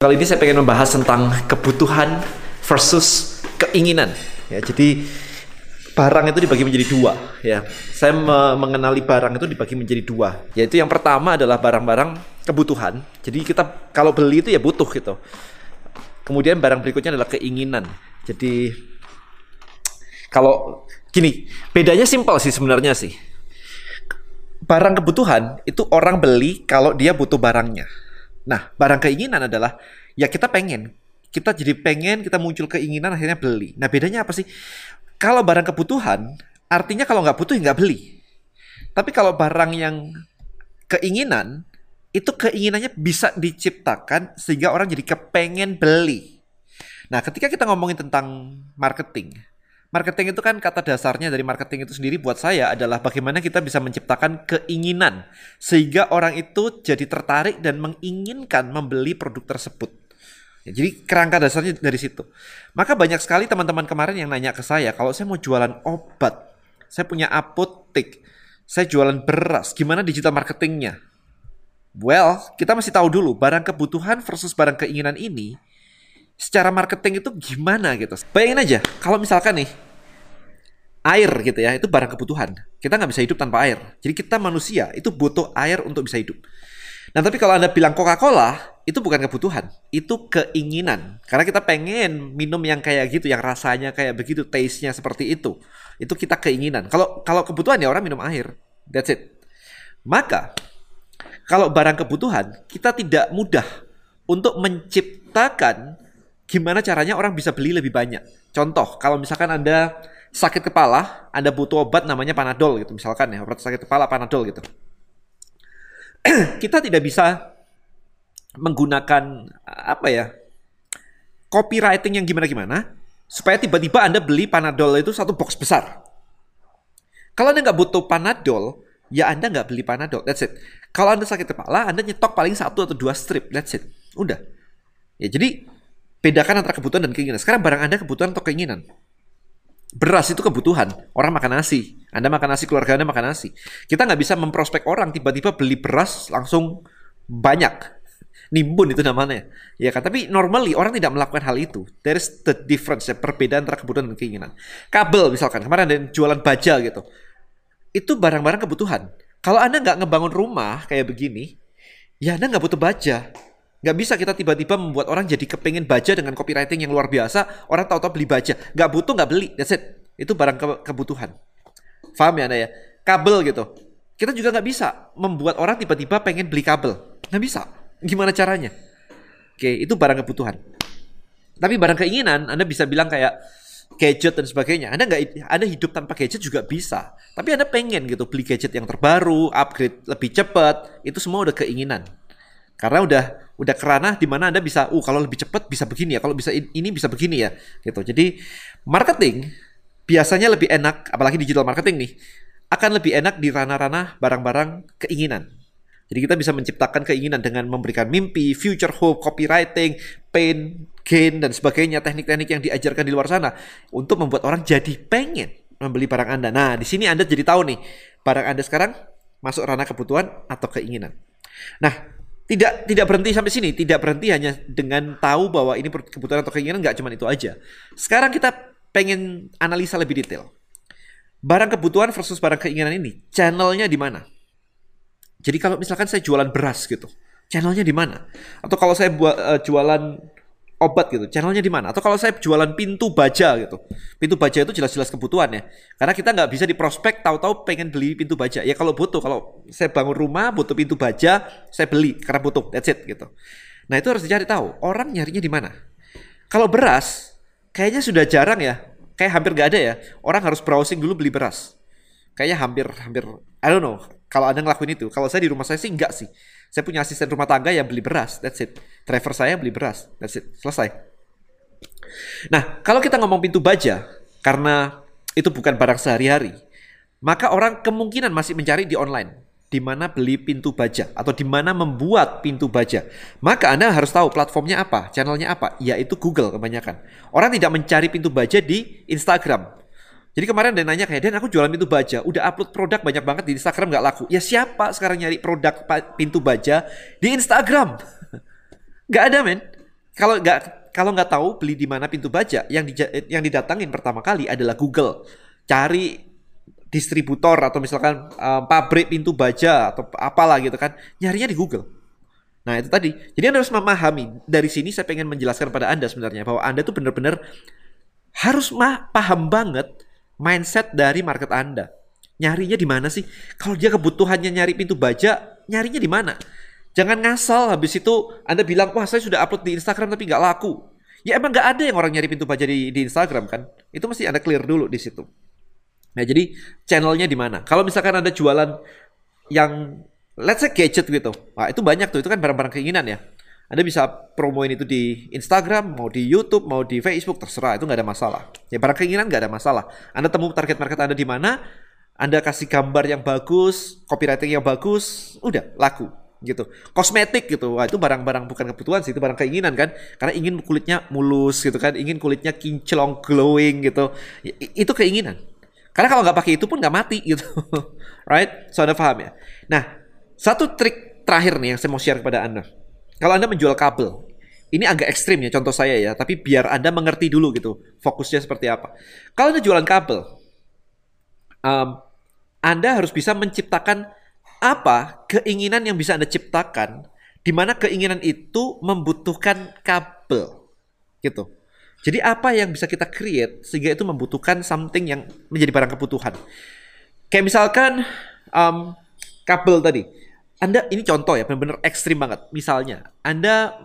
Kali ini saya pengen membahas tentang kebutuhan versus keinginan. Ya, jadi barang itu dibagi menjadi dua. Ya, saya me mengenali barang itu dibagi menjadi dua. Yaitu yang pertama adalah barang-barang kebutuhan. Jadi kita kalau beli itu ya butuh gitu. Kemudian barang berikutnya adalah keinginan. Jadi kalau gini, bedanya simpel sih sebenarnya sih. Barang kebutuhan itu orang beli kalau dia butuh barangnya. Nah, barang keinginan adalah ya kita pengen, kita jadi pengen, kita muncul keinginan akhirnya beli. Nah, bedanya apa sih? Kalau barang kebutuhan, artinya kalau nggak butuh ya nggak beli. Tapi kalau barang yang keinginan, itu keinginannya bisa diciptakan sehingga orang jadi kepengen beli. Nah, ketika kita ngomongin tentang marketing, Marketing itu kan kata dasarnya dari marketing itu sendiri buat saya adalah bagaimana kita bisa menciptakan keinginan sehingga orang itu jadi tertarik dan menginginkan membeli produk tersebut. Ya, jadi kerangka dasarnya dari situ. Maka banyak sekali teman-teman kemarin yang nanya ke saya, kalau saya mau jualan obat, saya punya apotek, saya jualan beras, gimana digital marketingnya? Well, kita masih tahu dulu barang kebutuhan versus barang keinginan ini secara marketing itu gimana gitu. Bayangin aja, kalau misalkan nih air gitu ya, itu barang kebutuhan. Kita nggak bisa hidup tanpa air. Jadi kita manusia itu butuh air untuk bisa hidup. Nah tapi kalau anda bilang Coca-Cola itu bukan kebutuhan, itu keinginan. Karena kita pengen minum yang kayak gitu, yang rasanya kayak begitu, taste-nya seperti itu. Itu kita keinginan. Kalau kalau kebutuhan ya orang minum air, that's it. Maka kalau barang kebutuhan kita tidak mudah untuk menciptakan gimana caranya orang bisa beli lebih banyak. Contoh, kalau misalkan Anda sakit kepala, Anda butuh obat namanya Panadol gitu misalkan ya, obat sakit kepala Panadol gitu. Kita tidak bisa menggunakan apa ya? copywriting yang gimana-gimana supaya tiba-tiba Anda beli Panadol itu satu box besar. Kalau Anda nggak butuh Panadol, ya Anda nggak beli Panadol. That's it. Kalau Anda sakit kepala, Anda nyetok paling satu atau dua strip. That's it. Udah. Ya jadi Bedakan antara kebutuhan dan keinginan. Sekarang barang Anda kebutuhan atau keinginan? Beras itu kebutuhan. Orang makan nasi. Anda makan nasi, keluarga Anda makan nasi. Kita nggak bisa memprospek orang tiba-tiba beli beras langsung banyak. Nimbun itu namanya. Ya kan? Tapi normally orang tidak melakukan hal itu. There is the difference, ya, perbedaan antara kebutuhan dan keinginan. Kabel misalkan, kemarin ada yang jualan baja gitu. Itu barang-barang kebutuhan. Kalau Anda nggak ngebangun rumah kayak begini, ya Anda nggak butuh baja Gak bisa kita tiba-tiba membuat orang jadi kepengen baca dengan copywriting yang luar biasa. Orang tahu-tahu beli baca. Gak butuh gak beli. That's it. Itu barang ke kebutuhan. Paham ya Anda ya? Kabel gitu. Kita juga gak bisa membuat orang tiba-tiba pengen beli kabel. Gak bisa. Gimana caranya? Oke, itu barang kebutuhan. Tapi barang keinginan, Anda bisa bilang kayak gadget dan sebagainya. Anda nggak, Anda hidup tanpa gadget juga bisa. Tapi Anda pengen gitu beli gadget yang terbaru, upgrade lebih cepat. Itu semua udah keinginan. Karena udah udah kerana di mana Anda bisa, uh kalau lebih cepat bisa begini ya, kalau bisa ini bisa begini ya, gitu. Jadi marketing biasanya lebih enak, apalagi digital marketing nih, akan lebih enak di ranah-ranah barang-barang keinginan. Jadi kita bisa menciptakan keinginan dengan memberikan mimpi, future hope, copywriting, pain, gain, dan sebagainya, teknik-teknik yang diajarkan di luar sana untuk membuat orang jadi pengen membeli barang Anda. Nah, di sini Anda jadi tahu nih, barang Anda sekarang masuk ranah kebutuhan atau keinginan. Nah, tidak tidak berhenti sampai sini, tidak berhenti hanya dengan tahu bahwa ini kebutuhan atau keinginan nggak cuma itu aja. Sekarang kita pengen analisa lebih detail. Barang kebutuhan versus barang keinginan ini, channelnya di mana? Jadi kalau misalkan saya jualan beras gitu, channelnya di mana? Atau kalau saya buat uh, jualan obat gitu. Channelnya di mana? Atau kalau saya jualan pintu baja gitu. Pintu baja itu jelas-jelas kebutuhan ya. Karena kita nggak bisa di prospek tahu-tahu pengen beli pintu baja. Ya kalau butuh, kalau saya bangun rumah butuh pintu baja, saya beli karena butuh. That's it gitu. Nah itu harus dicari tahu. Orang nyarinya di mana? Kalau beras, kayaknya sudah jarang ya. Kayak hampir nggak ada ya. Orang harus browsing dulu beli beras. Kayaknya hampir hampir I don't know kalau Anda ngelakuin itu. Kalau saya di rumah saya sih enggak sih. Saya punya asisten rumah tangga yang beli beras, that's it. Driver saya beli beras, that's it. Selesai. Nah, kalau kita ngomong pintu baja, karena itu bukan barang sehari-hari, maka orang kemungkinan masih mencari di online di mana beli pintu baja atau di mana membuat pintu baja. Maka Anda harus tahu platformnya apa, channelnya apa, yaitu Google kebanyakan. Orang tidak mencari pintu baja di Instagram. Jadi kemarin ada nanya kayak, Dan aku jualan pintu baja, udah upload produk banyak banget di Instagram nggak laku. Ya siapa sekarang nyari produk pintu baja di Instagram? Gak ada men. kalau nggak kalau nggak tahu beli di mana pintu baja, yang di, yang didatangin pertama kali adalah Google. Cari distributor atau misalkan um, pabrik pintu baja atau apalah gitu kan, nyarinya di Google. Nah itu tadi. Jadi Anda harus memahami. Dari sini saya pengen menjelaskan pada Anda sebenarnya bahwa Anda tuh benar-benar harus mah paham banget mindset dari market Anda. Nyarinya di mana sih? Kalau dia kebutuhannya nyari pintu baja, nyarinya di mana? Jangan ngasal habis itu Anda bilang, wah saya sudah upload di Instagram tapi nggak laku. Ya emang nggak ada yang orang nyari pintu baja di, di Instagram kan? Itu mesti Anda clear dulu di situ. Nah jadi channelnya di mana? Kalau misalkan Anda jualan yang let's say gadget gitu, wah itu banyak tuh, itu kan barang-barang keinginan ya. Anda bisa promoin itu di Instagram, mau di YouTube, mau di Facebook, terserah, itu nggak ada masalah. Ya barang keinginan nggak ada masalah. Anda temu target market Anda di mana, Anda kasih gambar yang bagus, copywriting yang bagus, udah laku gitu. Kosmetik gitu. Wah, itu barang-barang bukan kebutuhan sih, itu barang keinginan kan. Karena ingin kulitnya mulus gitu kan, ingin kulitnya kinclong glowing gitu. Itu keinginan. Karena kalau nggak pakai itu pun nggak mati gitu. right? So Anda paham ya? Nah, satu trik terakhir nih yang saya mau share kepada Anda. Kalau Anda menjual kabel, ini agak ekstrim ya contoh saya ya, tapi biar Anda mengerti dulu gitu, fokusnya seperti apa. Kalau Anda jualan kabel, um, Anda harus bisa menciptakan apa keinginan yang bisa Anda ciptakan di mana keinginan itu membutuhkan kabel gitu. Jadi apa yang bisa kita create sehingga itu membutuhkan something yang menjadi barang kebutuhan. Kayak misalkan um, kabel tadi. Anda ini contoh ya benar-benar ekstrim banget. Misalnya Anda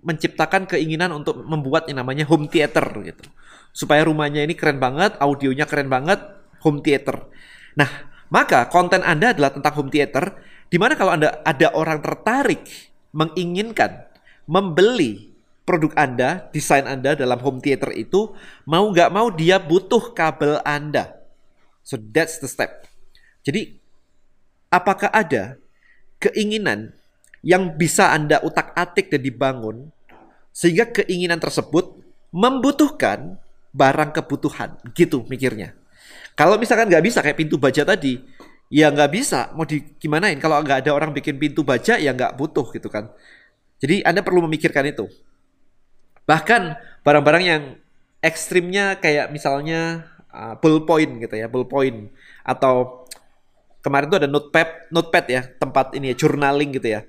menciptakan keinginan untuk membuat yang namanya home theater gitu. Supaya rumahnya ini keren banget, audionya keren banget, home theater. Nah, maka konten Anda adalah tentang home theater, di mana kalau Anda ada orang tertarik, menginginkan, membeli produk Anda, desain Anda dalam home theater itu, mau nggak mau dia butuh kabel Anda. So that's the step. Jadi, apakah ada keinginan yang bisa Anda utak-atik dan dibangun, sehingga keinginan tersebut membutuhkan barang kebutuhan, gitu mikirnya. Kalau misalkan nggak bisa kayak pintu baja tadi, ya nggak bisa. Mau di gimanain? Kalau nggak ada orang bikin pintu baja, ya nggak butuh gitu kan. Jadi Anda perlu memikirkan itu. Bahkan barang-barang yang ekstrimnya kayak misalnya uh, ballpoint gitu ya, ballpoint atau kemarin tuh ada notepad, notepad ya, tempat ini ya, journaling gitu ya.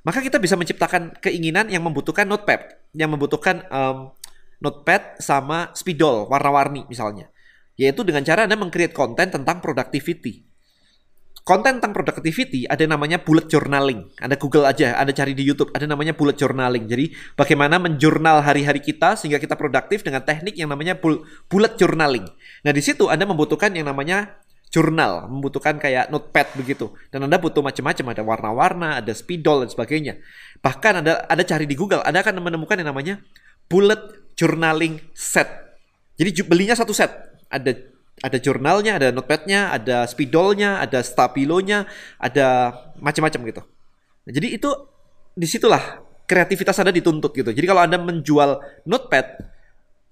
Maka kita bisa menciptakan keinginan yang membutuhkan notepad, yang membutuhkan um, notepad sama spidol warna-warni misalnya. Yaitu dengan cara Anda mengcreate konten tentang productivity. Konten tentang productivity ada namanya bullet journaling. Anda Google aja, Anda cari di YouTube, ada namanya bullet journaling. Jadi bagaimana menjurnal hari-hari kita sehingga kita produktif dengan teknik yang namanya bullet journaling. Nah di situ Anda membutuhkan yang namanya jurnal, membutuhkan kayak notepad begitu. Dan Anda butuh macam-macam, ada warna-warna, ada spidol dan sebagainya. Bahkan Anda ada cari di Google, Anda akan menemukan yang namanya bullet journaling set. Jadi belinya satu set ada ada jurnalnya, ada notepadnya, ada spidolnya, ada stabilonya, ada macam-macam gitu. Nah, jadi itu di situlah kreativitas Anda dituntut gitu. Jadi kalau Anda menjual notepad,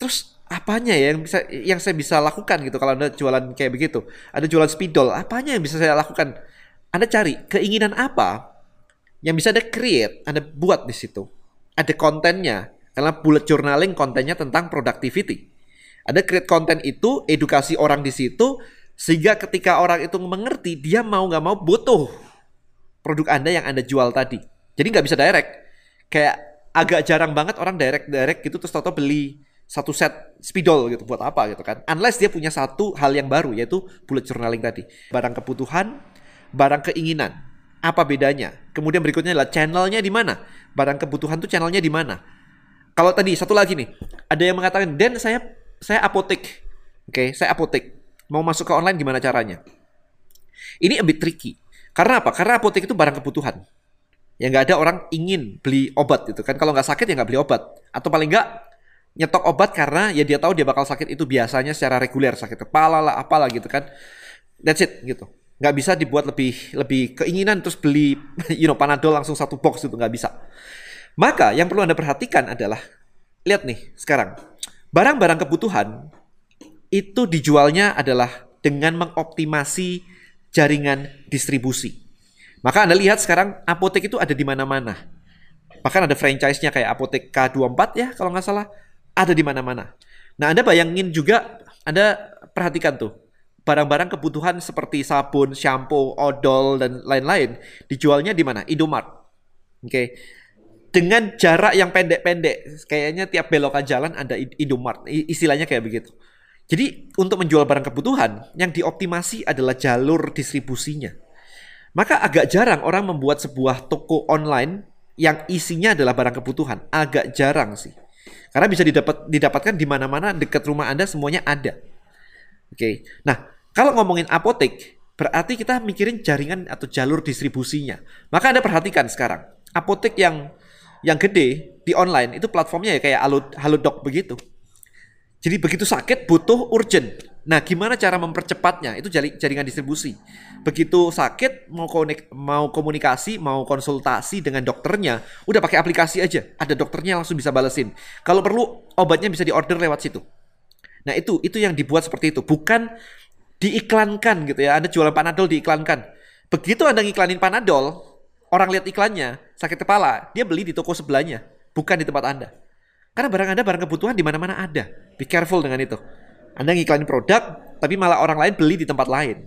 terus apanya ya yang bisa yang saya bisa lakukan gitu kalau Anda jualan kayak begitu. Ada jualan spidol, apanya yang bisa saya lakukan? Anda cari keinginan apa yang bisa Anda create, Anda buat di situ. Ada kontennya. Karena bullet journaling kontennya tentang productivity. Ada create konten itu, edukasi orang di situ, sehingga ketika orang itu mengerti, dia mau nggak mau butuh produk Anda yang Anda jual tadi. Jadi nggak bisa direct. Kayak agak jarang banget orang direct-direct gitu terus tau beli satu set spidol gitu buat apa gitu kan. Unless dia punya satu hal yang baru yaitu bullet journaling tadi. Barang kebutuhan, barang keinginan. Apa bedanya? Kemudian berikutnya adalah channelnya di mana? Barang kebutuhan tuh channelnya di mana? Kalau tadi satu lagi nih, ada yang mengatakan, "Den, saya saya apotek. Oke, okay, saya apotek. Mau masuk ke online gimana caranya? Ini a bit tricky. Karena apa? Karena apotek itu barang kebutuhan. Ya nggak ada orang ingin beli obat gitu kan. Kalau nggak sakit ya nggak beli obat. Atau paling nggak nyetok obat karena ya dia tahu dia bakal sakit itu biasanya secara reguler sakit kepala lah apalah gitu kan. That's it gitu. Nggak bisa dibuat lebih lebih keinginan terus beli you know panadol langsung satu box itu nggak bisa. Maka yang perlu anda perhatikan adalah lihat nih sekarang Barang-barang kebutuhan itu dijualnya adalah dengan mengoptimasi jaringan distribusi. Maka Anda lihat sekarang apotek itu ada di mana-mana. Bahkan ada franchise-nya kayak Apotek K24 ya kalau nggak salah. Ada di mana-mana. Nah Anda bayangin juga, Anda perhatikan tuh. Barang-barang kebutuhan seperti sabun, shampoo, odol, dan lain-lain dijualnya di mana? Indomart. Oke. Okay. Dengan jarak yang pendek-pendek, kayaknya tiap belokan jalan ada Indomart. Istilahnya kayak begitu. Jadi untuk menjual barang kebutuhan, yang dioptimasi adalah jalur distribusinya. Maka agak jarang orang membuat sebuah toko online yang isinya adalah barang kebutuhan. Agak jarang sih. Karena bisa didapat didapatkan di mana-mana dekat rumah Anda semuanya ada. Oke. Nah, kalau ngomongin apotek, berarti kita mikirin jaringan atau jalur distribusinya. Maka Anda perhatikan sekarang, apotek yang yang gede di online itu platformnya ya kayak Halo, Halodoc begitu. Jadi begitu sakit butuh urgent. Nah, gimana cara mempercepatnya? Itu jaringan distribusi. Begitu sakit mau konik, mau komunikasi, mau konsultasi dengan dokternya, udah pakai aplikasi aja. Ada dokternya langsung bisa balesin. Kalau perlu obatnya bisa diorder lewat situ. Nah, itu itu yang dibuat seperti itu, bukan diiklankan gitu ya. Anda jualan Panadol diiklankan. Begitu Anda ngiklanin Panadol, orang lihat iklannya, sakit kepala, dia beli di toko sebelahnya, bukan di tempat Anda. Karena barang Anda barang kebutuhan di mana-mana ada. Be careful dengan itu. Anda ngiklanin produk, tapi malah orang lain beli di tempat lain.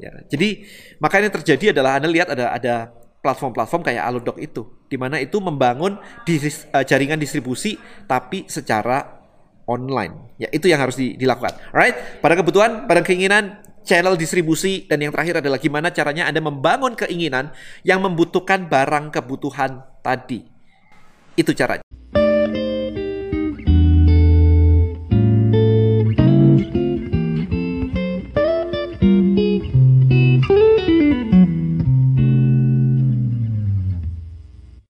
Ya, jadi makanya yang terjadi adalah Anda lihat ada ada platform-platform kayak Alodoc itu, di mana itu membangun uh, jaringan distribusi tapi secara online. Ya, itu yang harus di, dilakukan. Alright, pada kebutuhan, pada keinginan, channel distribusi dan yang terakhir adalah gimana caranya Anda membangun keinginan yang membutuhkan barang kebutuhan tadi. Itu caranya.